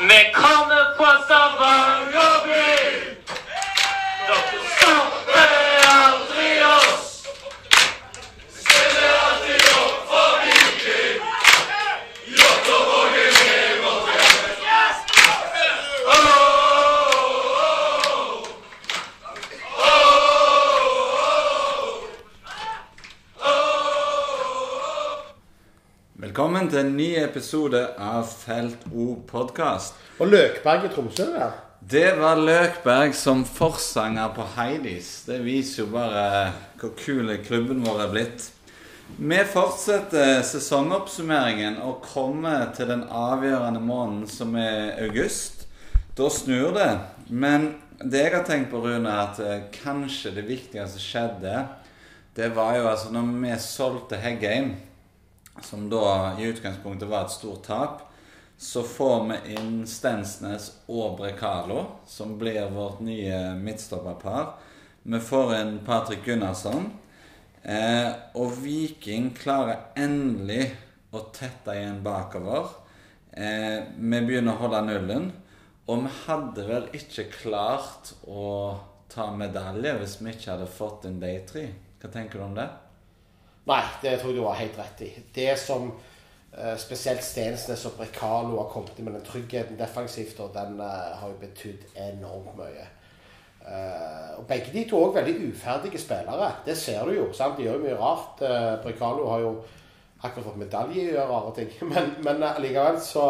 Vi kommer fra Stavanger by. Velkommen til en ny episode av Felt O podkast. Og Løkberg i Tromsø der. Det var Løkberg som forsanger på Heidis. Det viser jo bare hvor kul klubben vår er blitt. Vi fortsetter sesongoppsummeringen og kommer til den avgjørende måneden som er august. Da snur det. Men det jeg har tenkt på, Rune, er at eh, kanskje det viktigste skjedde, det var jo altså når vi solgte Heggheim som da i utgangspunktet var et stort tap, så får vi inn Stensnes og Brekalo, som blir vårt nye midtstopperpar. Vi får inn Patrick Gunnarsson. Eh, og Viking klarer endelig å tette igjen bakover. Eh, vi begynner å holde nullen. Og vi hadde vel ikke klart å ta medalje hvis vi ikke hadde fått inn de tre. Hva tenker du om det? Nei, det tror jeg du har helt rett i. Det som eh, spesielt Stensnes og Brekalo har kommet inn med den tryggheten defensivt, og den eh, har jo betydd enormt mye. Eh, og Begge de to er også veldig uferdige spillere. Det ser du jo. sant? De gjør jo mye rart. Eh, Brekalo har jo akkurat fått medalje i å rare ting. Men, men allikevel så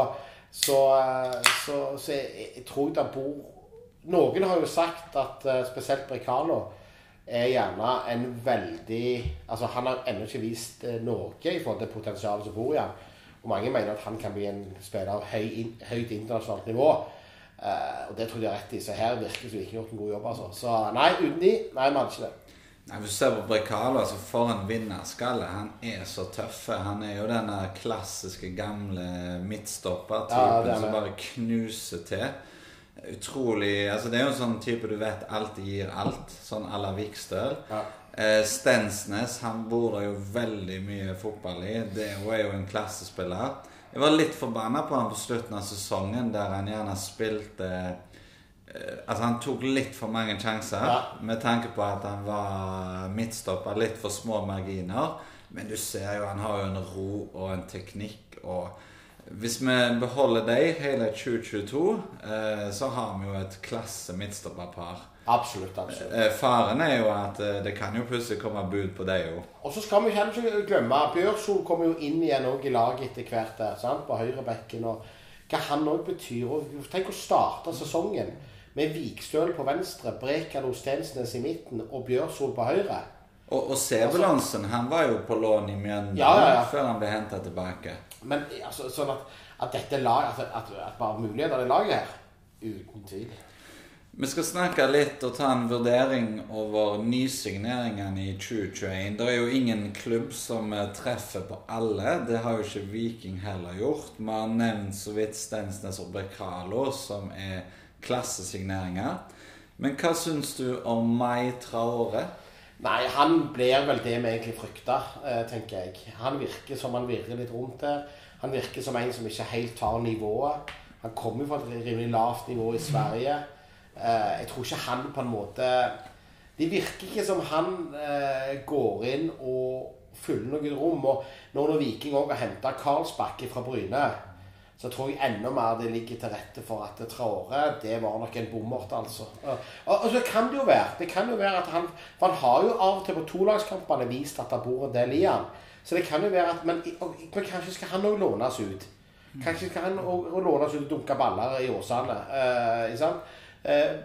så, eh, så, så jeg, jeg tror det bor Noen har jo sagt at eh, spesielt Brekalo er gjerne en veldig Altså, han har ennå ikke vist eh, noe i forhold til potensialet som bor i han. Og mange mener at han kan bli en spiller av høy, høyt internasjonalt nivå. Uh, og det tror jeg de har rett i. Så her virker det ikke gjort en god jobb, altså. Så nei, uten de, nei, vi hadde ikke det. Nei, Hvis du ser på Brekalo, altså for en vinnerskalle. Han er så tøff. Han er jo den klassiske, gamle midtstoppertypen Ja, som bare knuser til. Utrolig altså Det er jo en sånn type du vet alltid gir alt. Sånn à la Vikstøl. Ja. Eh, Stensnes han bor det jo veldig mye fotball i. Det jo- er jo en klassespiller. Jeg var litt forbanna på han på slutten av sesongen, der han gjerne spilte eh, Altså, han tok litt for mange sjanser Ja. med tanke på at han var midtstopper, litt for små marginer. Men du ser jo, han har jo en ro og en teknikk og Hvis vi beholder de hele 2022, eh, så har vi jo et klasse midtstopperpar. Absolutt. absolutt. Eh, Faren er jo at eh, det kan jo plutselig komme bud på det jo. Og så skal vi heller ikke glemme Bjørsol kommer jo inn igjen i laget etter hvert der, sant? på høyrebekken. og Hva han òg betyr. og Tenk å starte sesongen med Vikstøl på venstre, Brekalo Stensnes i midten og Bjørsol på høyre. Og, og Sebelansen, han var jo på lån i Mjøndalen Ja, ja, ja. før han ble henta tilbake. Men altså, sånn at, at dette lag, at, at, at bare muligheter i laget her Uten tvil. Vi skal snakke litt og ta en vurdering over nysigneringene i 2021. Det er jo ingen klubb som eh, treffer på alle. Det har jo ikke Viking heller gjort. Vi har nevnt så vidt Stensnes og Brekalo, som er klassesigneringer. Men hva syns du om Mai Traore? Nei, han blir vel det vi egentlig frykta, eh, tenker jeg. Han virker som han virrer litt rundt der. Han virker som en som ikke helt tar nivået. Han kommer jo fra et rimelig lavt nivå i Sverige. Eh, jeg tror ikke han på en måte Det virker ikke som han eh, går inn og fyller noe rom. Og nå når Viking òg har henta Karlsbakke fra Bryne, så tror jeg enda mer det ligger til rette for at Traore det var nok en bommert, altså. Og, og så kan det jo være det kan jo være at han For han har jo av og til på tolagskampene vist at det bor en del i han. Så det kan jo være at Men, og, men kanskje skal han òg lånes ut. Kanskje skal han òg lånes ut og dunke baller i Åsane. Eh? Eh,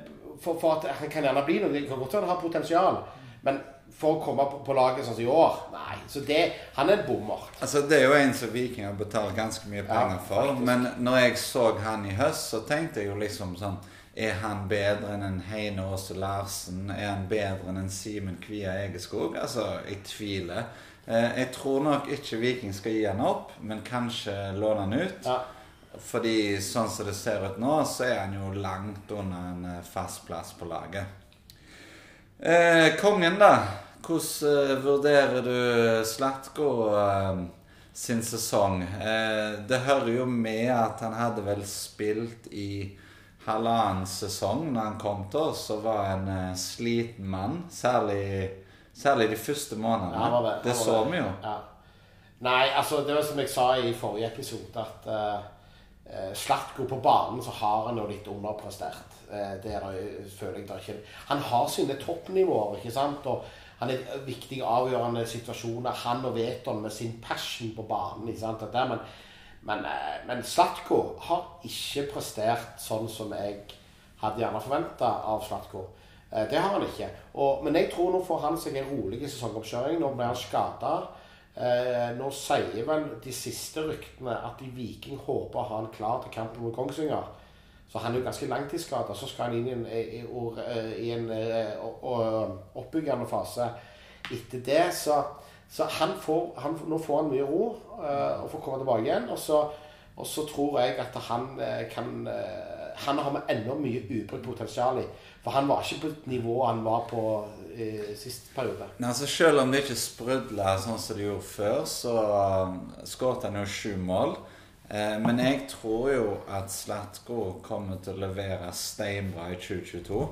for, for at han kan gjerne bli noe. Det kan godt være han har potensial. Men for å komme på, på laget sånn som i år Nei. Så det Han er en bommer. Altså, Det er jo en som Viking har betalt ganske mye penger Ja, for. Men når jeg så han i høst, så tenkte jeg jo liksom sånn Er han bedre enn en Heine Aase Larsen? Er han bedre enn en Simen Kvia Egeskog? Altså, jeg tviler. Eh, jeg tror nok ikke Viking skal gi han opp, men kanskje låne han ut. Ja. Fordi sånn som det ser ut nå, så er han jo langt under en eh, fast plass på laget. Eh, kongen, da. Hvordan eh, vurderer du Slatko? Eh, sin sesong. Eh, det hører jo med at han hadde vel spilt i halvannen sesong når han kom til oss og var en sliten mann. Særlig, særlig de første månedene. Ja, det. så vi jo. Ja. Nei, altså det var som jeg sa i forrige episode, at uh, Slatko på banen så har han jo litt underprestert. Uh, det er føler jeg da ikke. Han har sine toppnivåer, ikke sant. Og han er viktig avgjørende situasjoner. Han og Veton med sin passion på banen. men, men, eh, men Slatko har ikke prestert sånn som jeg hadde gjerne forventa av Slatko. Eh, Det har han ikke. Og, men jeg tror nå får han seg en rolig sesongoppkjøring. Nå blir han skada. Eh, nå sier vel de siste ryktene at de Viking håper å ha han klar til kampen mot Kongsvinger. Så han er jo ganske langtidsskada. Så skal han inn i en, i- i en eh, oppbyggende fase etter det. Så, så han får, han, nå får han mye ro eh, og får komme tilbake igjen. Og så, og så tror jeg at han eh, kan eh, Han har med enda mye ubrukt potensial i. For han var ikke på et nivå han var på i sist periode. Nei, altså, selv om det ikke sprudler sånn som det gjorde før, så um, skåret han jo sju mål. Eh, men jeg tror jo at Slatko kommer til å levere steinbra i 2022.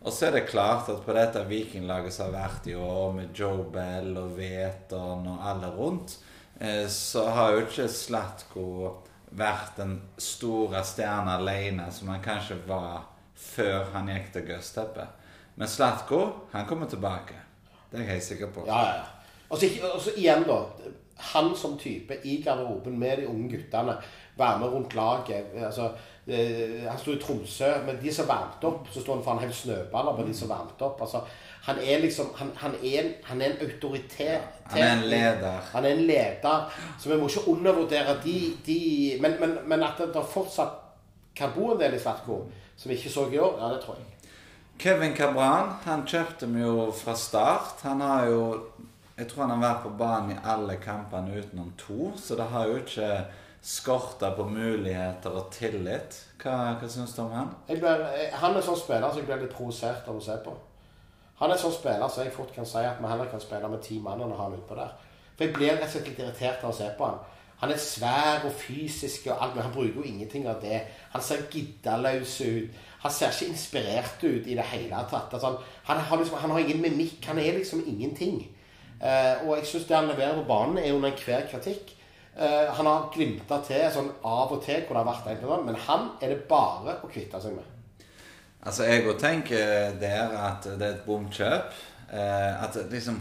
Og så er det klart at på dette vikinglaget som har vært i år, med Joe Bell og Veton og alle rundt, eh, så har jo ikke Slatko vært den store stjerna alene som han kanskje var før han gikk til Gøsteppe. Men Slatko, han kommer tilbake. Det er jeg helt sikker på. Ja, ja, Altså, altså igjen, da. Han som type i garderoben med de unge guttene. Være med rundt laget. Altså, eh, han sto i Tromsø, men de som varmte opp, så sto han foran en hel snøballer på de som varmte opp. Altså, han er liksom Han, han, er, en, han er en autoritet. Han er en leder. Han er en leder. Så vi må ikke undervurdere de, de men, men, men at det fortsatt kan bo en del i Svartko som vi ikke så i år, ja, det tror jeg. Kevin Cabran han kjøpte vi jo fra start. Han har jo Jeg tror han har vært på banen i alle kampene utenom to, så det har jo ikke skorta på muligheter og tillit. Hva, hva syns du om han? Jeg blir, han er sånn spiller som jeg blir litt provosert av å se på. Han er sånn spiller som jeg fort kan si at vi heller kan spille med ti mann enn å ha han utpå der. For jeg blir rett og slett litt irritert av å se på han. Han er svær og fysisk og alt, men han bruker jo ingenting av det. Han ser giddaløs ut. Han ser ikke inspirert ut i det hele tatt. Altså, han, han, har liksom, han har ingen mimikk. Han er liksom ingenting. Eh, og jeg syns det han leverer på banen, er under enhver kritikk. Eh, han har glimta til sånn av og til hvor det har vært en eller men han er det bare å kvitte seg med. Altså, jeg òg tenker der at det er et bomkjøp. Eh, at liksom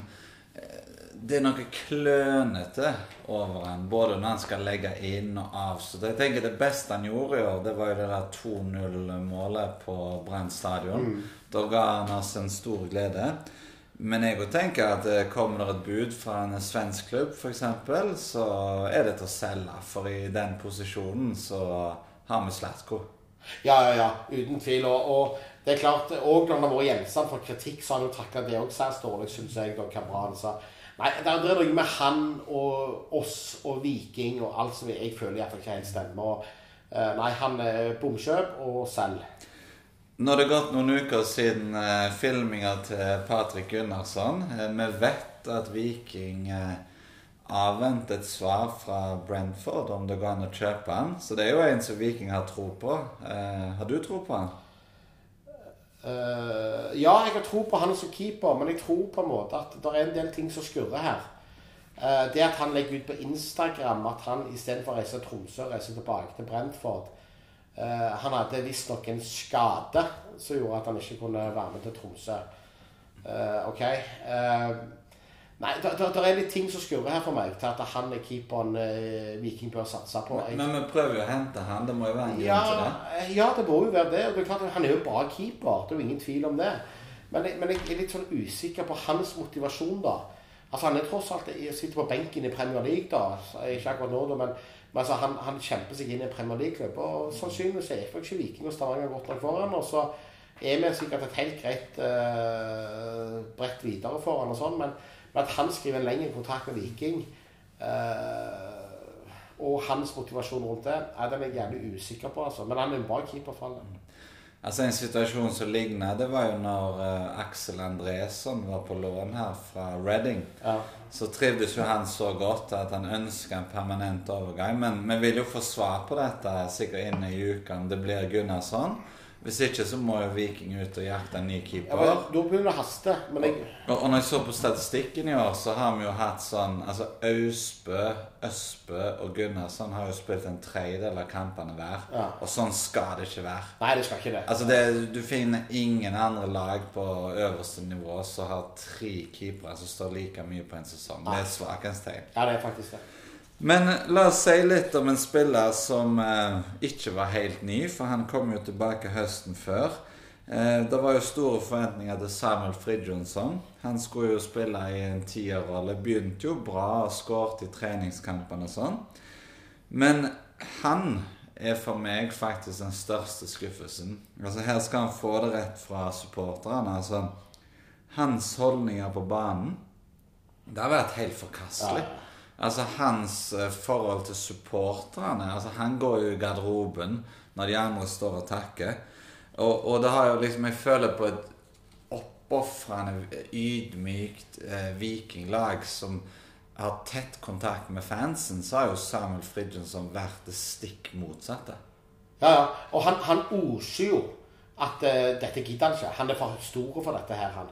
eh, Det er noe klønete over han, både når han skal legge inn og avslutte. Jeg tenker Det beste han gjorde i år, det var jo det der 2-0-målet på Brann stadion. Da ga han oss en stor glede. Men jeg òg tenker at eh, kommer det et bud fra en svensk klubb, f.eks., så er det til å selge. For i den posisjonen så har vi Slatko. Ja, ja, ja, uten tvil. Og, og det er klart, og når han har vært gjenstand for kritikk, så har han jo takla det òg særs dårlig, syns jeg. da Cabran sa. Nei, det er noe med han og oss og Viking og alt som jeg føler iallfall ikke helt stemmer. Og, eh, nei, han er bomkjøp og selg. Nå har det gått noen uker siden eh, filminga til Patrick Gunnarsson. Eh, vi vet at Viking avventet avventer et svar fra Brentford om det går an å kjøpe han. Så det er jo en som Viking har tro på. Eh, har du tro på han? Uh, ja, jeg har tro på han som keeper, men jeg tror på en måte at det er en del ting som skurrer her. Uh, det at han legger ut på Instagram at han istedenfor å reise til Tromsø, reiser tilbake til Brentford Eh, Han hadde visstnok en skade som gjorde at han ikke kunne være med til Tromsø. Uh, ok. Uh, nei, det, er litt ting som skurrer her for meg til at han er keeperen Viking bør satse på. Jeg, Men vi prøver jo å hente han. Det må jo være en grunn ja, til det. ja, det må jo være det. Det er klart Han er jo bra keeper, det er jo ingen tvil om det. Men jeg, men jeg er litt sånn usikker på hans motivasjon, da. Altså Han er tross alt sitter på benken i Premier League, da. Ikke akkurat nå, da, men, men altså, han, han kjemper seg inn i Premier League-klubb. Og sannsynligvis er ikke Viking og Stavanger godt nok foran. Og så er vi sikkert et helt greit uh, brett videre for han og sånn, men, men at han skriver en lengre kontrakt med Viking uh, og hans motivasjon rundt det, er den jeg jævlig usikker på. altså. Men han er en bra keeper for alle. Altså En situasjon som ligner, det var jo når uh, Aksel Andresson var på lån her fra Reading. Ja. Så trivdes jo han så godt at han ønska en permanent overgang. Men vi vil jo få svar på dette sikkert inne i uka om det blir Gunnarsson. Hvis ikke så må jo Viking ut og jakte en ny Ja, keeper. men Da begynner det å haste. Men jeg, Og, og når jeg så på statistikken i år, så har vi jo hatt sånn Altså Ausbø, Østbø og Gunnarsson har jo spilt en tredjedel av kampene hver. Ja. Og sånn skal det ikke være. nei, det skal ikke det. Altså det, Du finner ingen andre lag på øverste nivå som har tre keepere som står like mye på en sesong. Det er et svakhetstegn. Ja, det er faktisk det. Men la oss si litt om en spiller som eh, ikke var helt ny, for han kom jo tilbake høsten før. Eh, det var jo store forventninger til Samuel Fridjonsson. Han skulle jo spille i en tierrolle. Begynte jo bra og skåret i treningskampene og sånn. Men han er for meg faktisk den største skuffelsen. Altså Her skal han få det rett fra supporterne. Altså, hans holdninger på banen Det har vært helt forkastelig. Ja. Altså Hans eh, forhold til supporterne altså Han går jo i garderoben når de andre står og takker. Og, og det har jo liksom Jeg føler på et oppofrende, ydmykt eh, vikinglag som har tett kontakt med fansen, så har jo Samuel Fridjonsson vært det stikk motsatte. Ja, ja. Og han, han oser jo at uh, dette gidder han ikke. Han er for stor for dette her, han.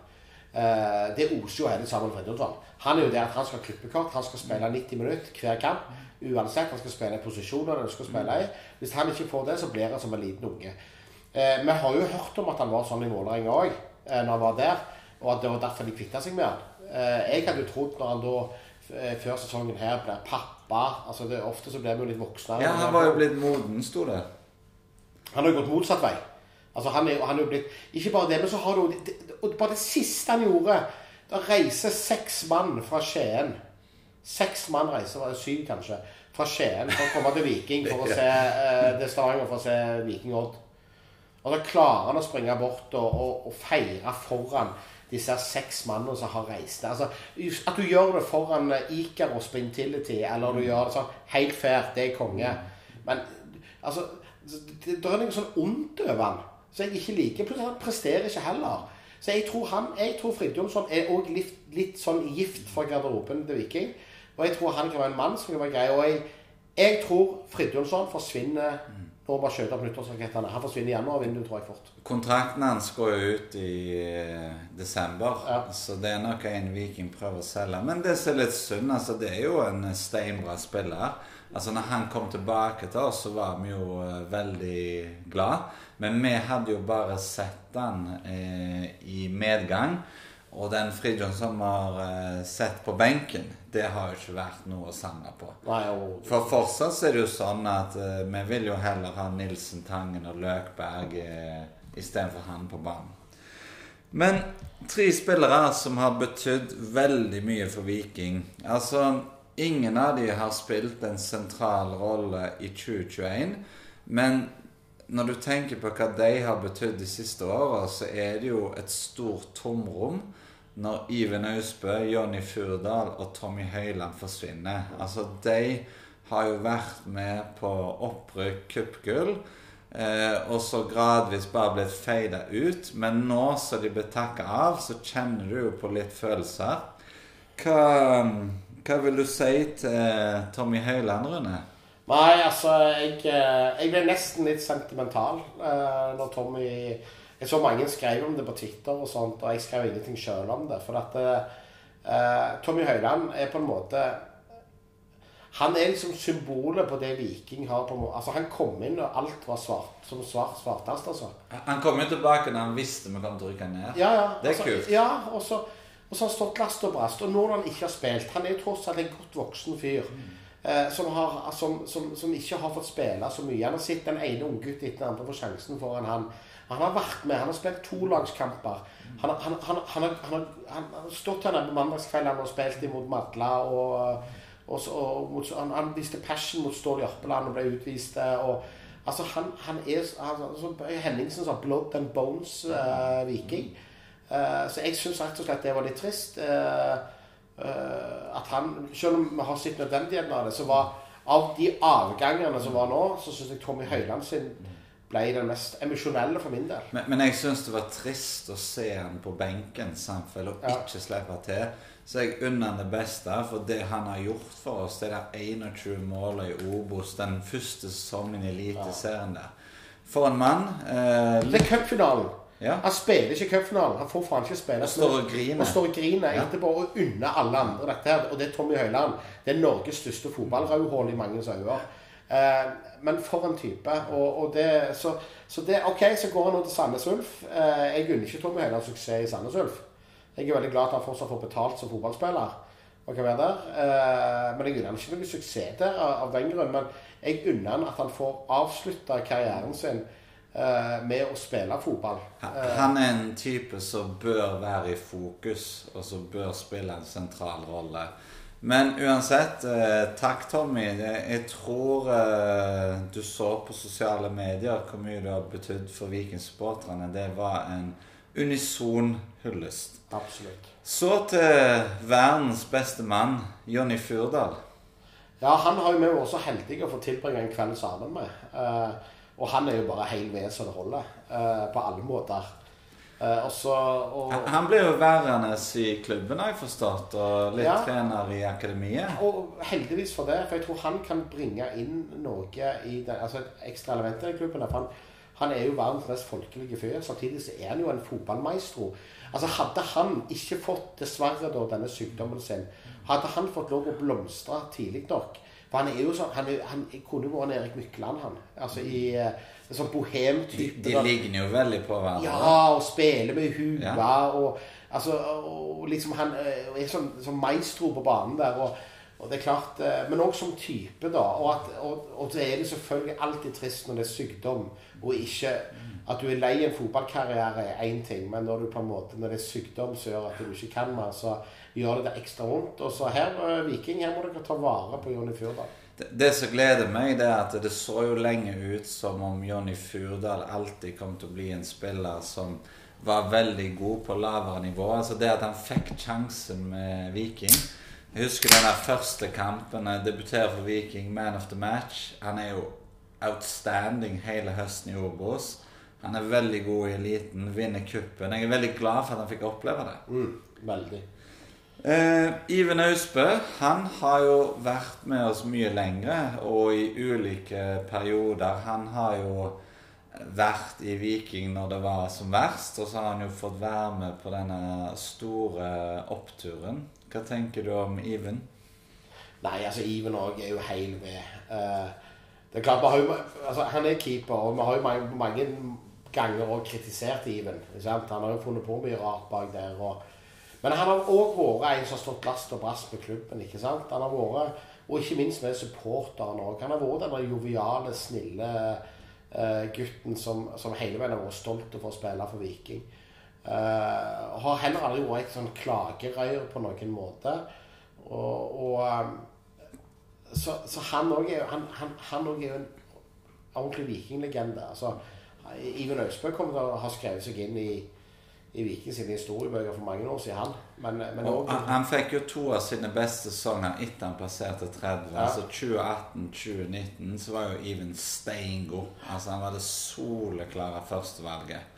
Eh, det oser jo hele Samuel Fridtjonsson. Han er jo der at han skal klippe kort. Han skal spille 90 minutter hver kamp. Uansett. Han skal spille i posisjoner han ønsker å spille i. Hvis han ikke får det, så blir han som en liten unge. Uh, vi har jo hørt om at han var sånn i Vålerenga òg, uh, når han var der. Og at det var derfor de kvitta seg med han. Eh, jeg hadde jo trodd når han da eh, før sesongen her blir pappa altså det, Ofte så blir vi jo litt voksne. Ja, han var jo blitt moden, sto det. Han har jo gått motsatt vei. Altså han er, han er jo blitt Ikke bare det, men så har du det, og Bare det siste han gjorde Da reiser seks mann fra Skien Seks mann reiser, var det syv kanskje, fra Skien for å komme til Viking for å se eh, det Stavanger for å se Viking Odd. Og da klarer han å springe bort og, og, og feire foran disse seks mannene som har reist. Altså, at du gjør det foran Iker Ikaros på Intility, eller du gjør det sånn helt fair, det er konge. Men altså, det, det er noe sånn ondt over han, så jeg ikke liker. Plutselig han presterer ikke heller. Så jeg tror han, jeg tror Fridtjonsson er òg litt, litt sånn gift for garderoben til Viking. Og jeg tror han kan være en mann som kan være grei. Og jeg, jeg tror Fridtjonsson forsvinner når man skjøter opp nyttårsrakettene. Han forsvinner i januarvinduet, tror jeg fort. Kontrakten hans går jo ut i eh, desember, Ja. så det er nok en Viking prøver å selge. Men det som er litt synd, altså det er jo en steinbra spiller. Altså når han kom tilbake til oss, så var vi jo eh, veldig glad. Men vi hadde jo bare sett han eh, i medgang. Og den Fridtjof som har eh, sett på benken, det har jo ikke vært noe å samle på. Nei, og, For fortsatt er det jo sånn at eh, vi vil jo heller ha Nilsen, Tangen og Løkberg eh, istedenfor han på banen. Men tre spillere som har betydd veldig mye for Viking. Altså, ingen av de har spilt en sentral rolle i 2021. Men når du tenker på hva de har betydd de siste åra, så er det jo et stort tomrom når Iven Austbø, Jonny Furdal og Tommy Høiland forsvinner. Altså, de har jo vært med på opprykk, cupgull. Eh, og så gradvis bare blitt feida ut. Men nå som de blir takka av, så kjenner du jo på litt følelser. Hva, hva vil du si til Tommy Høiland, Rune? Nei, altså jeg, eh, jeg ble nesten litt sentimental eh, når Tommy Jeg så mange skrev om det på Twitter, og sånt, og jeg skrev ingenting sjøl om det. For at eh, Tommy Høiland er på en måte Han er liksom symbolet på det Viking har. på en måte. Altså Han kom inn og alt var svart, som svart, svartast, altså. Han kom jo tilbake når han visste vi kom til å rykke ned. Ja, ja. Det er altså, kult. Ja, og så, og så har han stått last og brast. Og når han ikke har spilt Han er jo tross alt en godt voksen fyr. Eh, som, har, som, som, som ikke har fått spille så mye. Han har sett den ene unggutten etter den andre få sjansen foran han. Han har vært med. Han har spilt tolagskamper. Han, har- han, han, han, han, har- han har stått her på mandagskveldene og spilt imot Madla. Og, og, og, og han, han viste passion mot Stål Jørpeland og ble utvist. eh, Og, altså, han, han er altså, altså, Henningsen sa 'blood and bones'-viking. Eh, så jeg syns rett og slett det var litt trist. eh, eh, at han, Selv om vi har sett nødvendigheten av det, så var av de avgangene som var nå, så syns jeg Tommy Høiland sin ble den mest emosjonelle for min del. Men, men jeg syns det var trist å se han på benken Samfell, og Ja. ikke slippe til. Så jeg unner han det beste for det han har gjort for oss. Det der 21 målet i Obos den første sesongen i Eliteserien der. For en mann. Eh, Det er cupfinalen. Ja. Han spiller ikke cupfinalen. Han får faen ikke spille. Og står og griner. Og står og griner Ja. etterpå og unner alle andre dette her. Og det er Tommy Høiland. Det er Norges største fotballrødhål i manges øyne. Eh, men for en type. Og, og det, så, så det, OK, så går han nå til Sandnes Ulf. Eh, jeg unner ikke Tommy Høiland suksess i Sandnes Ulf. Jeg er veldig glad at han fortsatt får betalt som fotballspiller. Og kan være der. Eh, men jeg unner han ikke noe suksess der av, av den grunn. Men jeg unner han at han får avslutta karrieren sin med å spille fotball. Han- Han er en type som bør være i fokus, og som bør spille en sentral rolle. Men uansett, eh, takk Tommy. Jeg tror eh, du så på sosiale medier hvor mye det har betydd for Viking-supporterne. Det var en unison hyllest. Absolutt. Så til verdens beste mann, Jonny Furdal. Ja, han har jo vi vært så heldige å få tilbringe en kveld sammen med. Og han er jo bare helt ved så det holder. eh, på alle måter. Eh, og og, Han ble jo værende i klubben, har jeg forstått, og litt Ja. trener i akademiet. og heldigvis for det, for jeg tror han kan bringe inn noe i den, altså et ekstra element i klubben. For han, han er jo verdens mest folkelige fyr. Samtidig så er han jo en fotballmaestro. Altså Hadde han ikke fått, dessverre, da, denne sykdommen sin Hadde han fått lov å blomstre tidlig nok For han er jo sånn Han, han kunne vært en Erik Mykland, han. Altså i eh, en sånn De, bohem-type. de da. ligner jo veldig på hverandre. Ja, og spiller med huet Ja. og, altså, og liksom Han eh, er sånn, sånn maestro på banen der. Og, og det er klart, eh, Men òg som type, da. Og, at, og, og så er det selvfølgelig alltid trist når det er sykdom, og ikke At du er lei en fotballkarriere er én ting, men når du på en måte, når det er sykdom som gjør at du ikke kan mer, så gjør det ekstra vondt. Og så her, eh, Viking, her må dere ta vare på Jonny Furdal. Det, det som gleder meg, det er at det så jo lenge ut som om Jonny Furdal alltid kom til å bli en spiller som var veldig god på lavere nivå. Altså det at han fikk sjansen med Viking. Jeg husker den der første kampen. Jeg debuterer for Viking, man of the match. Han er jo outstanding hele høsten i Obos. Han er veldig god i eliten, vinner cupen. Jeg er veldig glad for at han fikk oppleve det. Mm, veldig. Eh, Iven Austbø han har jo vært med oss mye lengre, og i ulike perioder. Han har jo vært i Viking når det var som verst, og så har han jo fått være med på denne store oppturen. Hva tenker du om Iven? Nei, altså Iven òg er jo heil ved. Eh, det er klart, har jo, altså, Han er keeper, og vi har jo mange, mange ganger òg kritisert Iven. Han har jo funnet på mye rart bak der. Og, men han har òg vært en som har stått last og brast med klubben. ikke sant? Han har vært, Og ikke minst med supporterne òg. Han har vært den joviale, snille uh, gutten som, som hele veien har vært stolt over å spille for Viking. Uh, har heller aldri vært et sånn klagerøyr på noen måte. Og, og um, så, så han òg er, han, han, han er jo en ordentlig vikinglegende. Altså, Iven Austbø kommer til å ha skrevet seg inn i, i Viking sine historiebøker for mange år siden. Men, men Og også, han, han fikk jo to av sine beste sesonger etter han passerte 30. Ja. Altså 2018-2019 så var jo Even Steingo Altså Han var det soleklare førstevalget.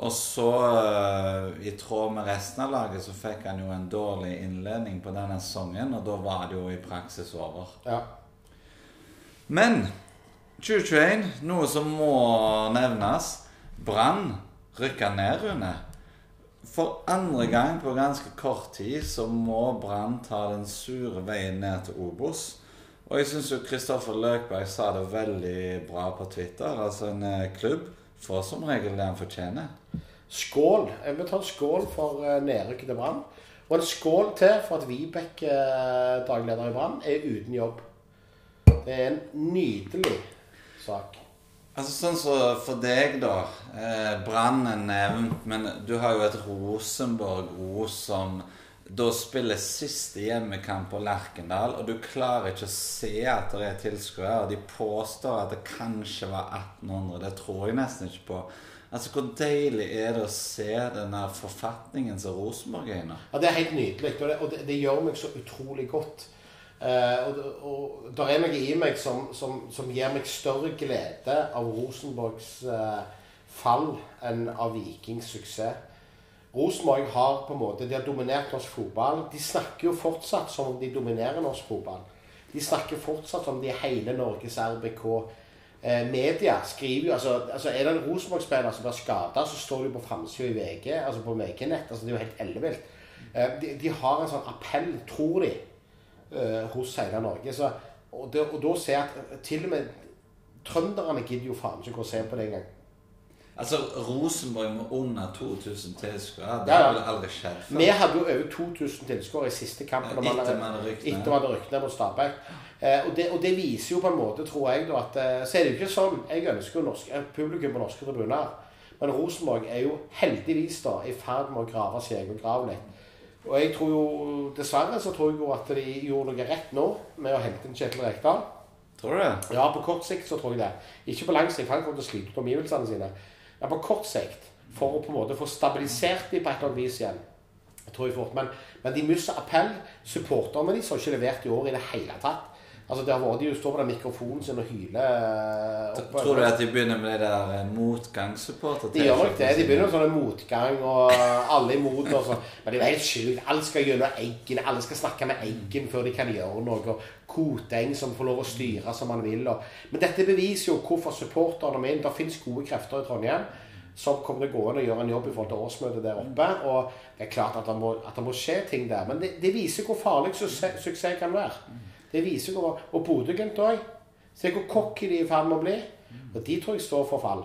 Og så, eh, i tråd med resten av laget, så fikk han jo en dårlig innledning på denne sesongen, og da var det jo i praksis over. ja. Men 2021, noe som må nevnes Brann rykka ned, Rune. For andre gang på ganske kort tid så må Brann ta den sure veien ned til Obos. Og jeg syns jo Kristoffer Løkberg sa det veldig bra på Twitter. Altså en eh, klubb får som regel det han fortjener. Skål. Jeg vil ta en skål for uh, nedrykket til Brann. Og en skål til for at Vibeke, uh, dagleder i Brann, er uten jobb. Det er en nydelig sak. Altså Sånn som for deg, da. Eh, Brann er nevnt, men du har jo et Rosenborg O som da spiller siste hjemmekamp på Lerkendal, og du klarer ikke å se at det er tilskuere. De påstår at det kanskje var 1800. Det tror jeg nesten ikke på. Altså, Hvor deilig er det å se den der forfatningen som Rosenborg er i? Ja, Det er helt nydelig, og det, og det, det gjør meg så utrolig godt. Eh, og og det er noe i meg som, som, som gir meg større glede av Rosenborgs eh, fall enn av Vikings suksess. Rosenborg har på en måte, de har dominert norsk fotball. De snakker jo fortsatt som om de dominerer norsk fotball. De snakker fortsatt som de er hele Norges RBK. Eh, media skriver jo altså, altså Er det en Rosenborg-spiller som blir skada, så står det jo på framsida i VG, altså på VG-nett. altså Det er jo helt ellevilt. De, de har en sånn appell, tror de, eh, hos hele Norge. Så, og, det, og da ser jeg at til og med trønderne gidder jo faen ikke å se på det engang. Altså, Rosenborg med under 2000 tilskuere, det Ja, ja. ville aldri skjedd før? Vi hadde jo over 2000 tilskuere i siste kampen. Ja, etter vi hadde rykket ned mot Stabæk. Eh, og, det, og det viser jo på en måte, tror jeg, da, at eh, Så er det jo ikke sånn Jeg ønsker jo norsk, eh, publikum på norske tribuner. Men Rosenborg er jo heldigvis da i ferd med å grave sin egen grav litt. Og jeg tror jo, dessverre så tror jeg jo at de gjorde noe rett nå med å hente inn Kjetil Rekdal. Tror du det? Ja, på kort sikt så tror jeg det. Ikke på lang sikt, for han kommer til å slite ut omgivelsene sine. Men på kort sikt, for å på en måte få stabilisert dem på et eller annet vis igjen. Jeg tror jeg fort, Men, men de mister appell. Supporterne deres har ikke levert i år i det hele tatt. Altså, det har vært, De står på den mikrofonen sin og hyler eh, opp- Tror du at de begynner med det der eh, motgangssupporter? De gjør nok det. De begynner med sånn motgang og alle imot. Og sånn. Men det er jo helt sjukt. Alle skal gjennom Eggen. Alle skal snakke med Eggen før de kan gjøre noe. Koteng som får lov å styre som han vil. Og. Men dette beviser jo hvorfor supporterne mine Det finnes gode krefter i Trondheim som kommer til å gå inn og gjøre en jobb i forhold til årsmøtet der oppe. Og det er klart at det må, at det må skje ting der. Men det, det viser hvor farlig suksess, suksess kan være. Det viser hvor, Og Bodø-Glimt òg. Se hvor cocky de er i ferd med å bli. Og de tror jeg står for fall.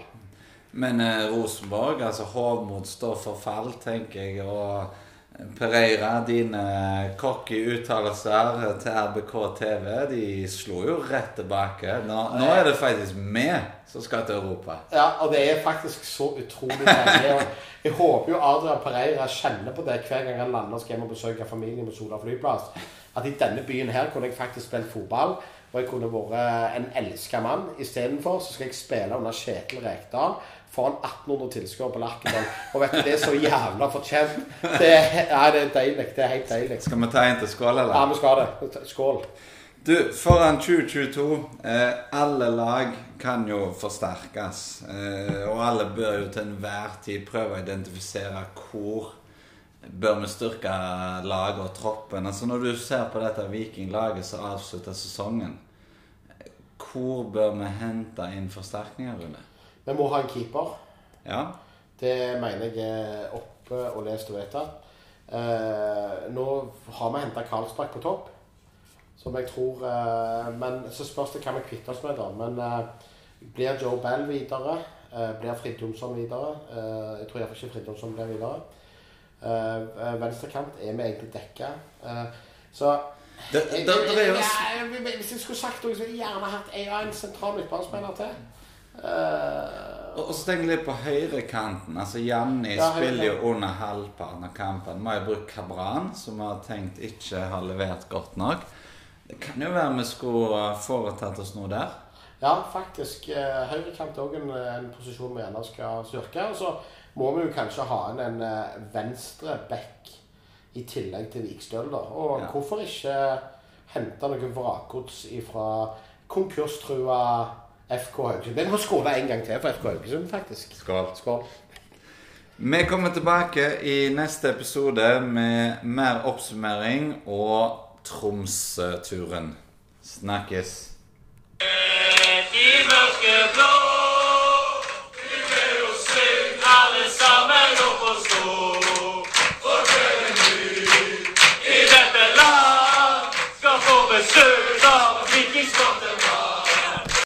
Men eh, Rosenborg, altså Hovmod står for fall, tenker jeg. Og Pereira, dine cocky uttalelser til RBK TV, de slo jo rett tilbake. Nå, nå er det faktisk vi som skal til Europa. Ja, og det er faktisk så utrolig deilig. Jeg håper jo Adrian Pereira kjenner på det hver gang han lander og skal hjem og besøke familien på Sola flyplass. At i denne byen her kunne jeg faktisk spilt fotball, og jeg kunne vært en elska mann. Istedenfor skal jeg spille under Kjetil Rekdal foran 1800 tilskuere på Lerkendal. Og vet du, det er så jævla fortjent. Det, ja, det er deilig. Det er helt deilig. Skal vi ta en til skål, eller? Ja, vi skal det. Skål. Du, foran 2022 eh, Alle lag kan jo forsterkes. Eh, og alle bør jo til enhver tid prøve å identifisere hvor bør vi styrke laget og troppen. Altså Når du ser på dette vikinglaget som avslutter sesongen, hvor bør vi hente inn forsterkninger, Rune? Vi må ha en keeper. Ja? Det mener jeg er oppe og lest og vedtatt. Eh, nå har vi henta Karlsbakk på topp, som jeg tror eh, Men så spørs det hva vi kvitter oss med, da. Men eh, blir Joe Bell videre? Eh, blir Fridtjonsson videre? Eh, jeg tror iallfall ikke Fridtjonsson blir videre. Eh, eh, Venstrekant er vi egentlig dekka. Eh, så Det, det, det er jo Ja, Hvis jeg skulle sagt noe, så ville jeg gjerne hatt en sentral midtbanespiller til. Eh, Og så jeg litt på høyrekanten. Altså Janni Ja, spiller jo under halvparten av kampen. Må jo bruke Kabran, som har tenkt ikke har levert godt nok. Det kan jo være vi skulle uh, foretatt oss noe der. Ja, faktisk. eh, Høyrekant er òg en, en posisjon vi gjerne skal styrke. Og så må vi jo kanskje ha inn en eh, venstre back i tillegg til Vikstøl. da. Og Ja. hvorfor ikke hente noe vrakgods ifra konkurstrua FK Haugesund. Vi må skåra en gang til for FK Haugesund, faktisk. Skål. Skål. Vi kommer tilbake i neste episode med mer oppsummering og Tromsø-turen. Snakkes. De mørke blå, vi ber å synge alle sammen opp og stå. i dette land skal få besøk av vikingsporten.